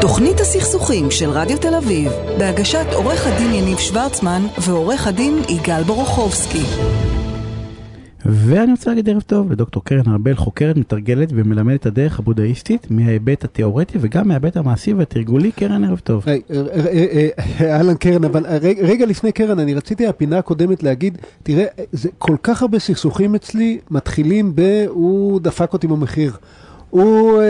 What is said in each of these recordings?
תוכנית הסכסוכים של רדיו תל אביב, בהגשת עורך הדין יניב שוורצמן ועורך הדין יגאל בורוכובסקי. ואני רוצה להגיד ערב טוב לדוקטור קרן ארבל, חוקרת, מתרגלת ומלמדת את הדרך הבודהיסטית מההיבט התיאורטי וגם מההיבט המעשי והתרגולי. קרן, ערב טוב. אה, אה, אה, אהלן קרן, אבל רגע לפני קרן, אני רציתי הפינה הקודמת להגיד, תראה, זה כל כך הרבה סכסוכים אצלי מתחילים ב... הוא דפק אותי במחיר. הוא...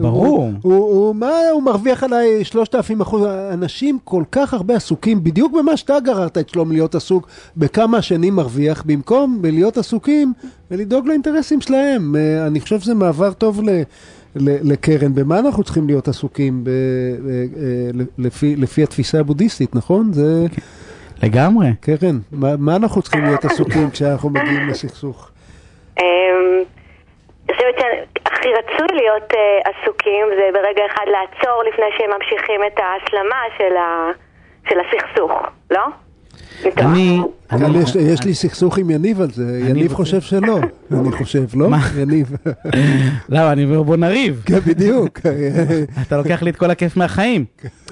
ברור. הוא, הוא, הוא, מה, הוא מרוויח עליי 3,000 אחוז. אנשים כל כך הרבה עסוקים, בדיוק במה שאתה גררת את שלום להיות עסוק, בכמה השני מרוויח, במקום בלהיות עסוקים ולדאוג לאינטרסים שלהם. אני חושב שזה מעבר טוב ל... לקרן, במה אנחנו צריכים להיות עסוקים ב, לפי, לפי התפיסה הבודהיסטית, נכון? זה... לגמרי. קרן, מה, מה אנחנו צריכים להיות עסוקים כשאנחנו מגיעים לסכסוך? חושבת שהכי רצוי להיות uh, עסוקים זה ברגע אחד לעצור לפני שהם ממשיכים את ההסלמה של, ה, של הסכסוך, לא? אני... אבל יש, יש לי סכסוך עם יניב על זה, יניב חושב שלא, אני חושב, לא? יניב. למה, אני אומר בוא נריב. כן, בדיוק. אתה לוקח לי את כל הכיף מהחיים.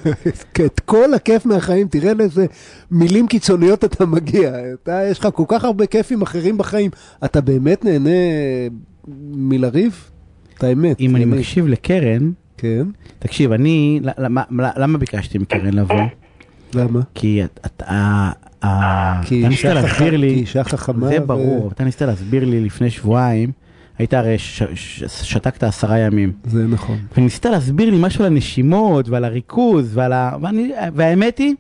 את כל הכיף מהחיים, תראה לאיזה מילים קיצוניות אתה מגיע. אתה, יש לך כל כך הרבה כיפים אחרים בחיים, אתה באמת נהנה מלריב? את האמת. אם אני מקשיב לקרן, כן. תקשיב, אני, למה ביקשתי מקרן לבוא? למה? כי אתה ניסית להסביר לי, כי אישה חכמה. זה ברור, אתה ניסית להסביר לי לפני שבועיים, היית הרי, שתקת עשרה ימים. זה נכון. וניסית להסביר לי משהו על הנשימות ועל הריכוז ועל ה... והאמת היא,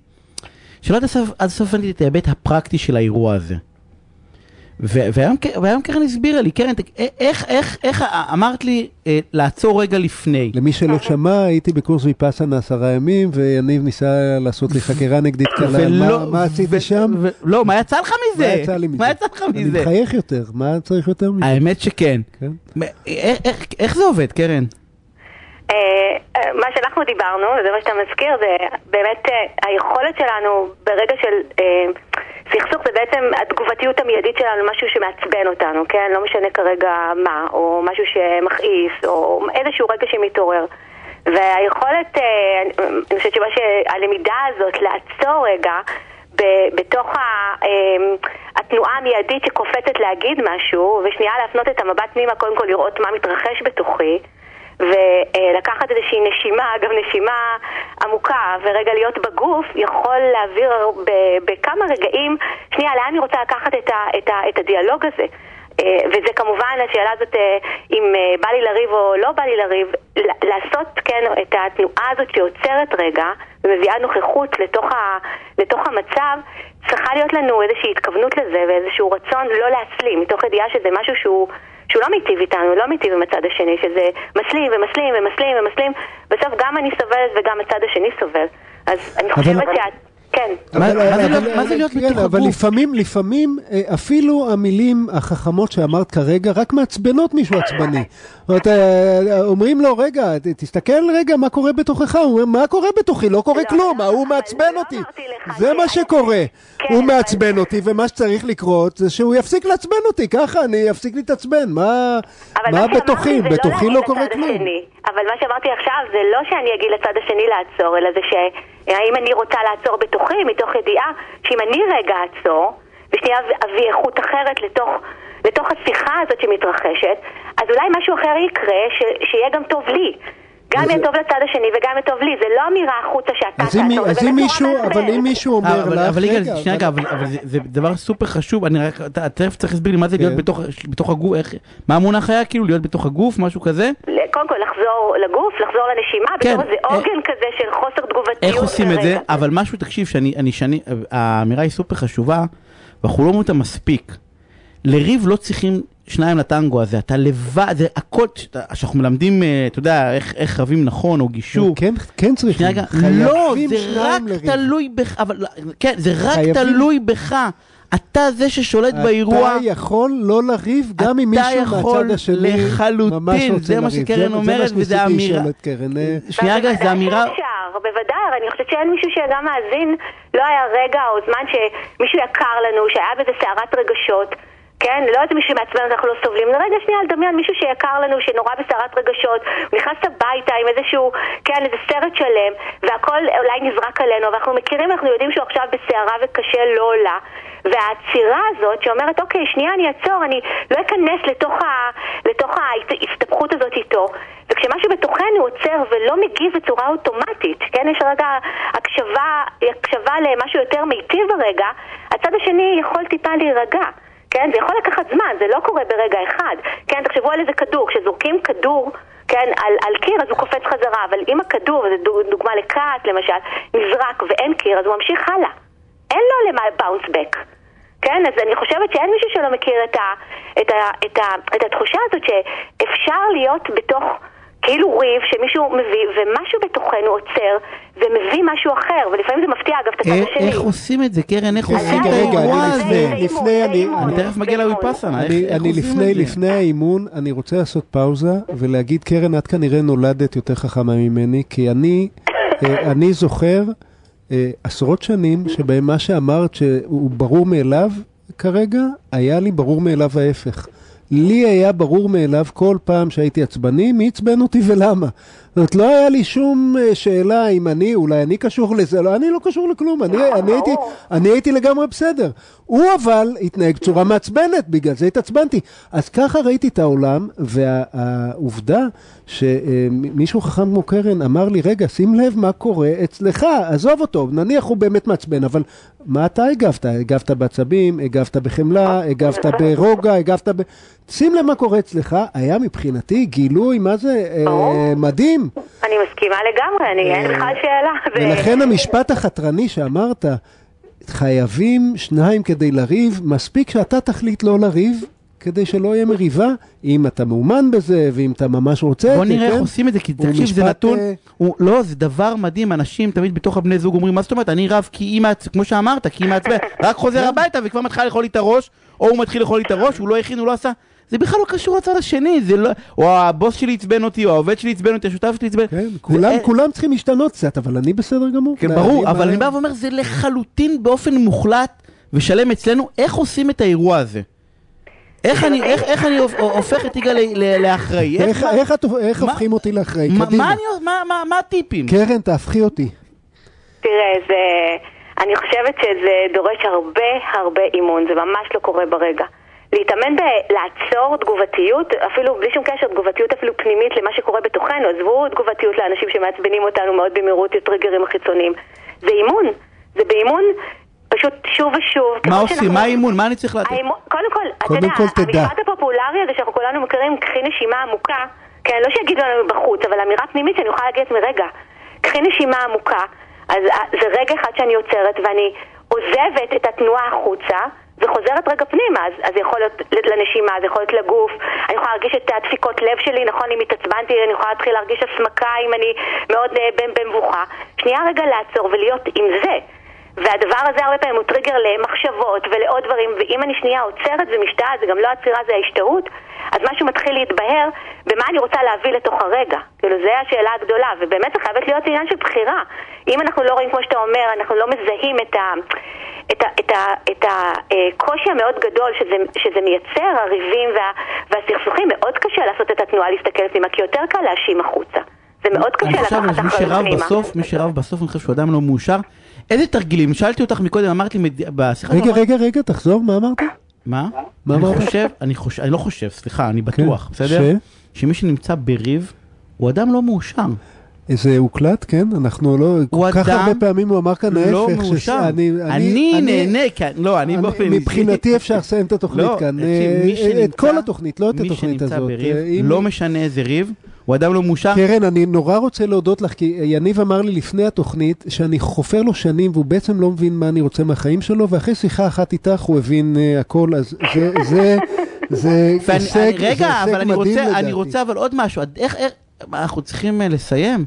שלא עד הסוף הבנתי את ההיבט הפרקטי של האירוע הזה. והיום קרן הסבירה לי, קרן, איך, איך, איך אמרת לי אה, לעצור רגע לפני? למי שלא שמע, הייתי בקורס ויפאסנה עשרה ימים, ויניב ניסה לעשות לי חקירה נגדית קלה, מה, מה עשית שם? לא, מה יצא לך מזה? מה יצא לי מזה? מה יצא לך מזה? אני מחייך יותר, מה צריך יותר מזה? האמת שכן. כן? איך, איך זה עובד, קרן? מה שאנחנו דיברנו, וזה מה שאתה מזכיר, זה באמת היכולת שלנו ברגע של סכסוך זה בעצם התגובתיות המיידית שלנו, משהו שמעצבן אותנו, כן? לא משנה כרגע מה, או משהו שמכעיס, או איזשהו רגע שמתעורר. והיכולת, אני חושבת שמה שהלמידה הזאת, לעצור רגע, בתוך התנועה המיידית שקופצת להגיד משהו, ושנייה להפנות את המבט פנימה, קודם כל לראות מה מתרחש בתוכי. ולקחת איזושהי נשימה, אגב נשימה עמוקה, ורגע להיות בגוף, יכול להעביר בכמה רגעים, שנייה, לאן אני רוצה לקחת את, ה, את, ה, את הדיאלוג הזה? וזה כמובן, השאלה הזאת, אם בא לי לריב או לא בא לי לריב, לעשות, כן, את התנועה הזאת שעוצרת רגע ומביאה נוכחות לתוך, ה, לתוך המצב, צריכה להיות לנו איזושהי התכוונות לזה ואיזשהו רצון לא להסלים, מתוך ידיעה שזה משהו שהוא... שהוא לא מיטיב איתנו, לא מיטיב עם הצד השני, שזה מסלים ומסלים ומסלים ומסלים, בסוף גם אני סובלת וגם הצד השני סובל. אז אני חושבת שאת... כן. מה זה להיות מתוך הגוף? אבל לפעמים, לפעמים, אפילו המילים החכמות שאמרת כרגע, רק מעצבנות מישהו עצבני. אומרים לו, רגע, תסתכל רגע מה קורה בתוכך, הוא אומר, מה קורה בתוכי? לא קורה כלום, ההוא מעצבן אותי. זה מה שקורה. הוא מעצבן אותי, ומה שצריך לקרות זה שהוא יפסיק לעצבן אותי, ככה אני אפסיק להתעצבן. מה בתוכי? בתוכי לא קורה כלום. אבל מה שאמרתי עכשיו זה לא שאני אגיד לצד השני לעצור, אלא זה ש... האם אני רוצה לעצור בתוכי, מתוך ידיעה שאם אני רגע אעצור, ושנייה אביא איכות אחרת לתוך, לתוך השיחה הזאת שמתרחשת, אז אולי משהו אחר יקרה ש, שיהיה גם טוב לי. גם יהיה טוב לצד השני וגם יהיה טוב לי, זה לא אמירה החוצה שאתה תעצור, אז אם מישהו, אבל אם מישהו אומר לך, אבל יגאל, שנייה רגע, אבל זה דבר סופר חשוב, אני רק, אתה תכף צריך להסביר לי מה זה להיות בתוך הגוף, מה המונח היה, כאילו להיות בתוך הגוף, משהו כזה? קודם כל לחזור לגוף, לחזור לנשימה, בתור איזה עוגן כזה של חוסר תגובתיות. איך עושים את זה? אבל משהו, תקשיב, האמירה היא סופר חשובה, ואנחנו לא אומרים אותה מספיק. לריב לא צריכים שניים לטנגו הזה, אתה לבד, זה הכל, שאנחנו מלמדים, אתה יודע, איך רבים נכון, או גישור. כן, כן צריכים, לא, זה רק תלוי בך, אבל, כן, זה רק תלוי בך. אתה זה ששולט באירוע. אתה יכול לא לריב גם עם מישהו מהצד השני. אתה יכול לחלוטין, זה מה שקרן אומרת, וזה אמירה. שנייה רגע, זה אמירה. בוודאי, אני חושבת שאין מישהו שגם מאזין, לא היה רגע או זמן שמישהו יקר לנו, שהיה בזה סערת רגשות. כן? לא איזה מישהו שמעצבן אותך אנחנו לא סובלים. לרגע שנייה לדמיין מישהו שיקר לנו, שנורא בסערת רגשות, הוא נכנס הביתה עם איזשהו, כן, איזה סרט שלם, והכל אולי נזרק עלינו, ואנחנו מכירים, אנחנו יודעים שהוא עכשיו בסערה וקשה לא עולה. והעצירה הזאת שאומרת, אוקיי, שנייה אני אעצור, אני לא אכנס לתוך, ה, לתוך ההסתבכות הזאת איתו. וכשמשהו בתוכנו עוצר ולא מגיב בצורה אוטומטית, כן, יש רגע הקשבה, הקשבה למשהו יותר מיטיב ברגע, הצד השני יכול טיפה להירגע. כן, זה יכול לקחת זמן, זה לא קורה ברגע אחד. כן, תחשבו על איזה כדור, כשזורקים כדור, כן, על, על קיר אז הוא קופץ חזרה, אבל אם הכדור, וזו דוגמה לכעס למשל, נזרק ואין קיר, אז הוא ממשיך הלאה. אין לו למה באונס בק. כן, אז אני חושבת שאין מישהו שלא מכיר את, ה, את, ה, את, ה, את התחושה הזאת שאפשר להיות בתוך כאילו ריב שמישהו מביא, ומשהו בתוכנו עוצר ומביא משהו אחר, ולפעמים זה מפתיע אגב את הצד השני. איך עושים את זה, קרן? איך עושים את רגע, האירוע אני הזה? לפני- אני... אני תכף מגיע לוויפאסנה, איך אני, לפני, את זה? לפני האימון, אני רוצה לעשות פאוזה ולהגיד, קרן, את כנראה נולדת יותר חכמה ממני, כי אני, אה, אני זוכר אה, עשרות שנים שבהם מה שאמרת שהוא ברור מאליו, כרגע, היה לי ברור מאליו ההפך. לי היה ברור מאליו כל פעם שהייתי עצבני, מי עצבן אותי ולמה. זאת אומרת, לא היה לי שום אה, שאלה אם אני, אולי אני קשור לזה, לא, אני לא קשור לכלום, אני, אני, הייתי, אני הייתי לגמרי בסדר. הוא אבל התנהג בצורה מעצבנת, בגלל זה התעצבנתי. אז ככה ראיתי את העולם, והעובדה שמישהו חכם כמו קרן אמר לי, רגע, שים לב מה קורה אצלך, עזוב אותו, נניח הוא באמת מעצבן, אבל מה אתה הגבת? הגבת בעצבים, הגבת בחמלה, הגבת ברוגע, הגבת ב... שים לב מה קורה אצלך, היה מבחינתי גילוי, מה זה, אה, ברור. אני מסכימה לגמרי, אני, אין בכלל שאלה. ו- ולכן המשפט החתרני שאמרת, חייבים שניים כדי לריב, מספיק שאתה תחליט לא לריב, כדי שלא יהיה מריבה, אם אתה מאומן בזה, ואם אתה ממש רוצה את בוא זה, נראה איך כן? עושים את זה, כי תקשיב, זה נתון, אה, הוא- לא, זה דבר מדהים, אנשים תמיד בתוך הבני זוג אומרים, מה זאת אומרת, אני רב כי מעצבנת, כמו שאמרת, כי היא מעצבנת, רק חוזר הביתה וכבר מתחיל לאכול לי את הראש, או הוא מתחיל לאכול לי את הראש, הוא לא הכין, הוא לא עשה, זה בכלל לא קשור לצד השני, זה לא, או הבוס שלי עצבן אותי, או העובד שלי עצבן אותי, השותף שלי עצבן, כן, זה- כולם, אה, כולם צריכים להשתנות קצת, אבל אני בסדר גמור. כן, ברור, אבל אני בא ואומר, זה לחלוטין באופן מוחלט ושלם אצלנו, איך עושים את האירוע הזה? איך אני, איך, איך אני הופ- הופך את יגאל לאחראי? איך, מה- איך, את- איך מה- הופכים אותי לאחראי? מה- קדימה. מה אני- מה- מה- מה הטיפים? קרן, תהפכי אותי. תראה, זה... אני חושבת שזה דורש הרבה הרבה אימון, זה ממש לא קורה ברגע. להתאמן בלעצור תגובתיות, אפילו בלי שום קשר, תגובתיות אפילו פנימית למה שקורה בתוכנו, עזבו תגובתיות לאנשים שמעצבנים אותנו מאוד במהירות, הטריגרים החיצוניים. זה אימון, זה באימון פשוט שוב ושוב. מה עושים? שאנחנו- מה האימון? מה אני צריך לדעת? קודם כל, אתה קודם יודע, כל תדע. המשפט הפופולרי הזה שאנחנו כולנו מכירים, קחי נשימה עמוקה, כן, לא שיגידו לנו בחוץ, אבל אמירה פנימית שאני יכולה להגיד לעצמי, רגע, קחי נשימה עמוקה, אז אה, זה רגע אחד שאני עוצרת ואני עוזבת את התנועה החוצה. וחוזרת רגע פנימה, אז, אז זה יכול להיות לנשימה, זה יכול להיות לגוף, אני יכולה להרגיש את הדפיקות לב שלי, נכון, אם התעצבנתי, אני יכולה להתחיל להרגיש הסמקה אם אני מאוד אה, במ- במבוכה. שנייה רגע לעצור ולהיות עם זה. והדבר הזה הרבה פעמים הוא טריגר למחשבות ולעוד דברים, ואם אני שנייה עוצרת ומשתאה, זה גם לא עצירה, זה ההשתהות, אז משהו מתחיל להתבהר במה אני רוצה להביא לתוך הרגע. כאילו, זו השאלה הגדולה, ובאמת זה חייבת להיות עניין של בחירה. אם אנחנו לא רואים, כמו שאתה אומר, אנחנו לא מזהים את ה... את, ה, את, ה, את הקושי המאוד גדול שזה, שזה מייצר, הריבים וה, והסכסוכים, מאוד קשה לעשות את התנועה להסתכל פנימה, כי יותר קל להאשים החוצה. זה מאוד קשה אני חושב, לקחת מי אחריות שרב פנימה. בסוף, מי שרב בסוף, אני חושב שהוא אדם לא מאושר. איזה תרגילים? שאלתי אותך מקודם, אמרת לי בשיחה... רגע, רגע, רגע, תחזור, מה אמרת? מה? מה אני אמרת? חושב, אני חושב, אני לא חושב, סליחה, אני בטוח, כן, בסדר? שמי שנמצא בריב, הוא אדם לא מאושר. זה הוקלט, כן? אנחנו לא... כל כך הרבה פעמים הוא אמר כאן לא ההפך. מאושר. שאני- אני נהנה, כאן, לא, אני אני- באופן. מבחינתי אפשר לסיים את התוכנית לא, כאן. אה, מי את שנמצא- כל התוכנית, לא את מי התוכנית שנמצא הזאת. בריב, אה, לא משנה איזה ריב, הוא אדם לא מאושר. קרן, אני נורא רוצה להודות לך, כי יניב אמר לי לפני התוכנית שאני חופר לו שנים והוא בעצם לא מבין מה אני רוצה מהחיים שלו, ואחרי שיחה אחת איתך הוא הבין uh, הכל, אז זה, זה, זה הישג, אני- זה רגע, אבל אני מדהים רוצה, לדעתי. אני רוצה אבל עוד משהו, איך, איך, אנחנו צריכים אה, לסיים?